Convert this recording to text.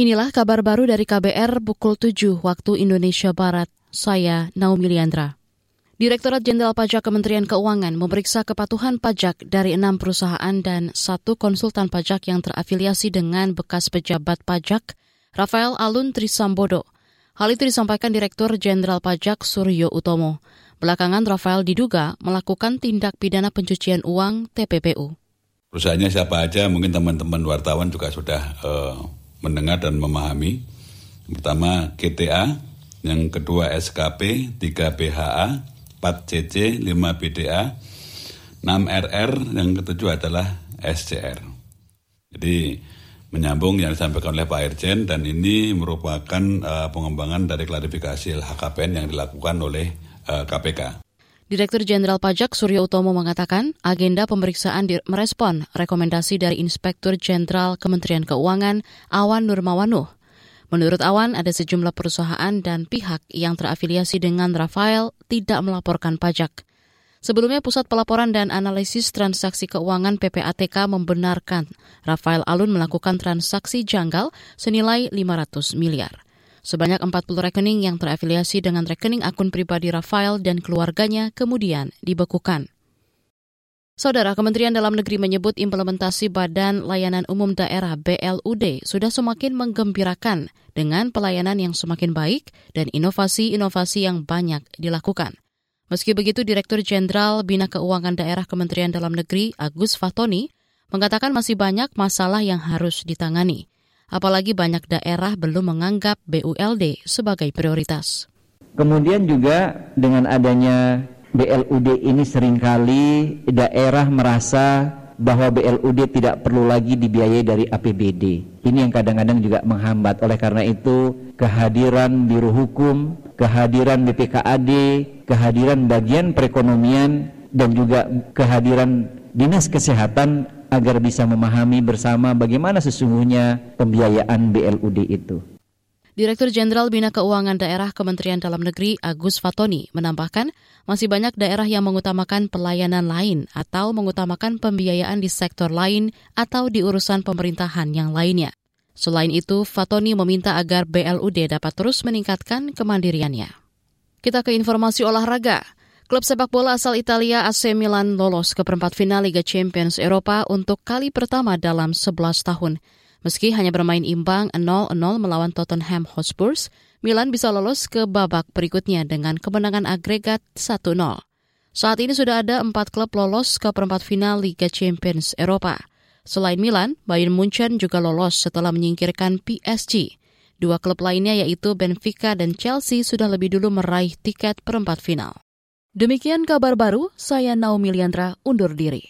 Inilah kabar baru dari KBR pukul 7 waktu Indonesia Barat. Saya Naomi Liandra. Direktorat Jenderal Pajak Kementerian Keuangan memeriksa kepatuhan pajak dari enam perusahaan dan satu konsultan pajak yang terafiliasi dengan bekas pejabat pajak, Rafael Alun Trisambodo. Hal itu disampaikan Direktur Jenderal Pajak Suryo Utomo. Belakangan Rafael diduga melakukan tindak pidana pencucian uang TPPU. Perusahaannya siapa aja, mungkin teman-teman wartawan juga sudah uh mendengar dan memahami. Pertama GTA, yang kedua SKP, 3 BHA, 4 CC, 5 BDA, 6 RR, yang ketujuh adalah SCR. Jadi menyambung yang disampaikan oleh Pak Irjen dan ini merupakan uh, pengembangan dari klarifikasi LHKPN yang dilakukan oleh uh, eh, KPK. Direktur Jenderal Pajak Suryo Utomo mengatakan agenda pemeriksaan merespon rekomendasi dari Inspektur Jenderal Kementerian Keuangan Awan Nurmawanuh. Menurut Awan, ada sejumlah perusahaan dan pihak yang terafiliasi dengan Rafael tidak melaporkan pajak. Sebelumnya, Pusat Pelaporan dan Analisis Transaksi Keuangan PPATK membenarkan Rafael Alun melakukan transaksi janggal senilai 500 miliar. Sebanyak 40 rekening yang terafiliasi dengan rekening akun pribadi Rafael dan keluarganya kemudian dibekukan. Saudara Kementerian Dalam Negeri menyebut implementasi Badan Layanan Umum Daerah BLUD sudah semakin menggembirakan dengan pelayanan yang semakin baik dan inovasi-inovasi yang banyak dilakukan. Meski begitu, Direktur Jenderal Bina Keuangan Daerah Kementerian Dalam Negeri Agus Fatoni mengatakan masih banyak masalah yang harus ditangani apalagi banyak daerah belum menganggap BULD sebagai prioritas. Kemudian juga dengan adanya BLUD ini sering kali daerah merasa bahwa BLUD tidak perlu lagi dibiayai dari APBD. Ini yang kadang-kadang juga menghambat. Oleh karena itu, kehadiran Biro Hukum, kehadiran BPKAD, kehadiran bagian perekonomian, dan juga kehadiran Dinas Kesehatan agar bisa memahami bersama bagaimana sesungguhnya pembiayaan BLUD itu. Direktur Jenderal Bina Keuangan Daerah Kementerian Dalam Negeri Agus Fatoni menambahkan masih banyak daerah yang mengutamakan pelayanan lain atau mengutamakan pembiayaan di sektor lain atau di urusan pemerintahan yang lainnya. Selain itu, Fatoni meminta agar BLUD dapat terus meningkatkan kemandiriannya. Kita ke informasi olahraga. Klub sepak bola asal Italia AC Milan lolos ke perempat final Liga Champions Eropa untuk kali pertama dalam 11 tahun. Meski hanya bermain imbang 0-0 melawan Tottenham Hotspur, Milan bisa lolos ke babak berikutnya dengan kemenangan agregat 1-0. Saat ini sudah ada empat klub lolos ke perempat final Liga Champions Eropa. Selain Milan, Bayern Munchen juga lolos setelah menyingkirkan PSG. Dua klub lainnya yaitu Benfica dan Chelsea sudah lebih dulu meraih tiket perempat final. Demikian kabar baru, saya Naomi Liandra undur diri.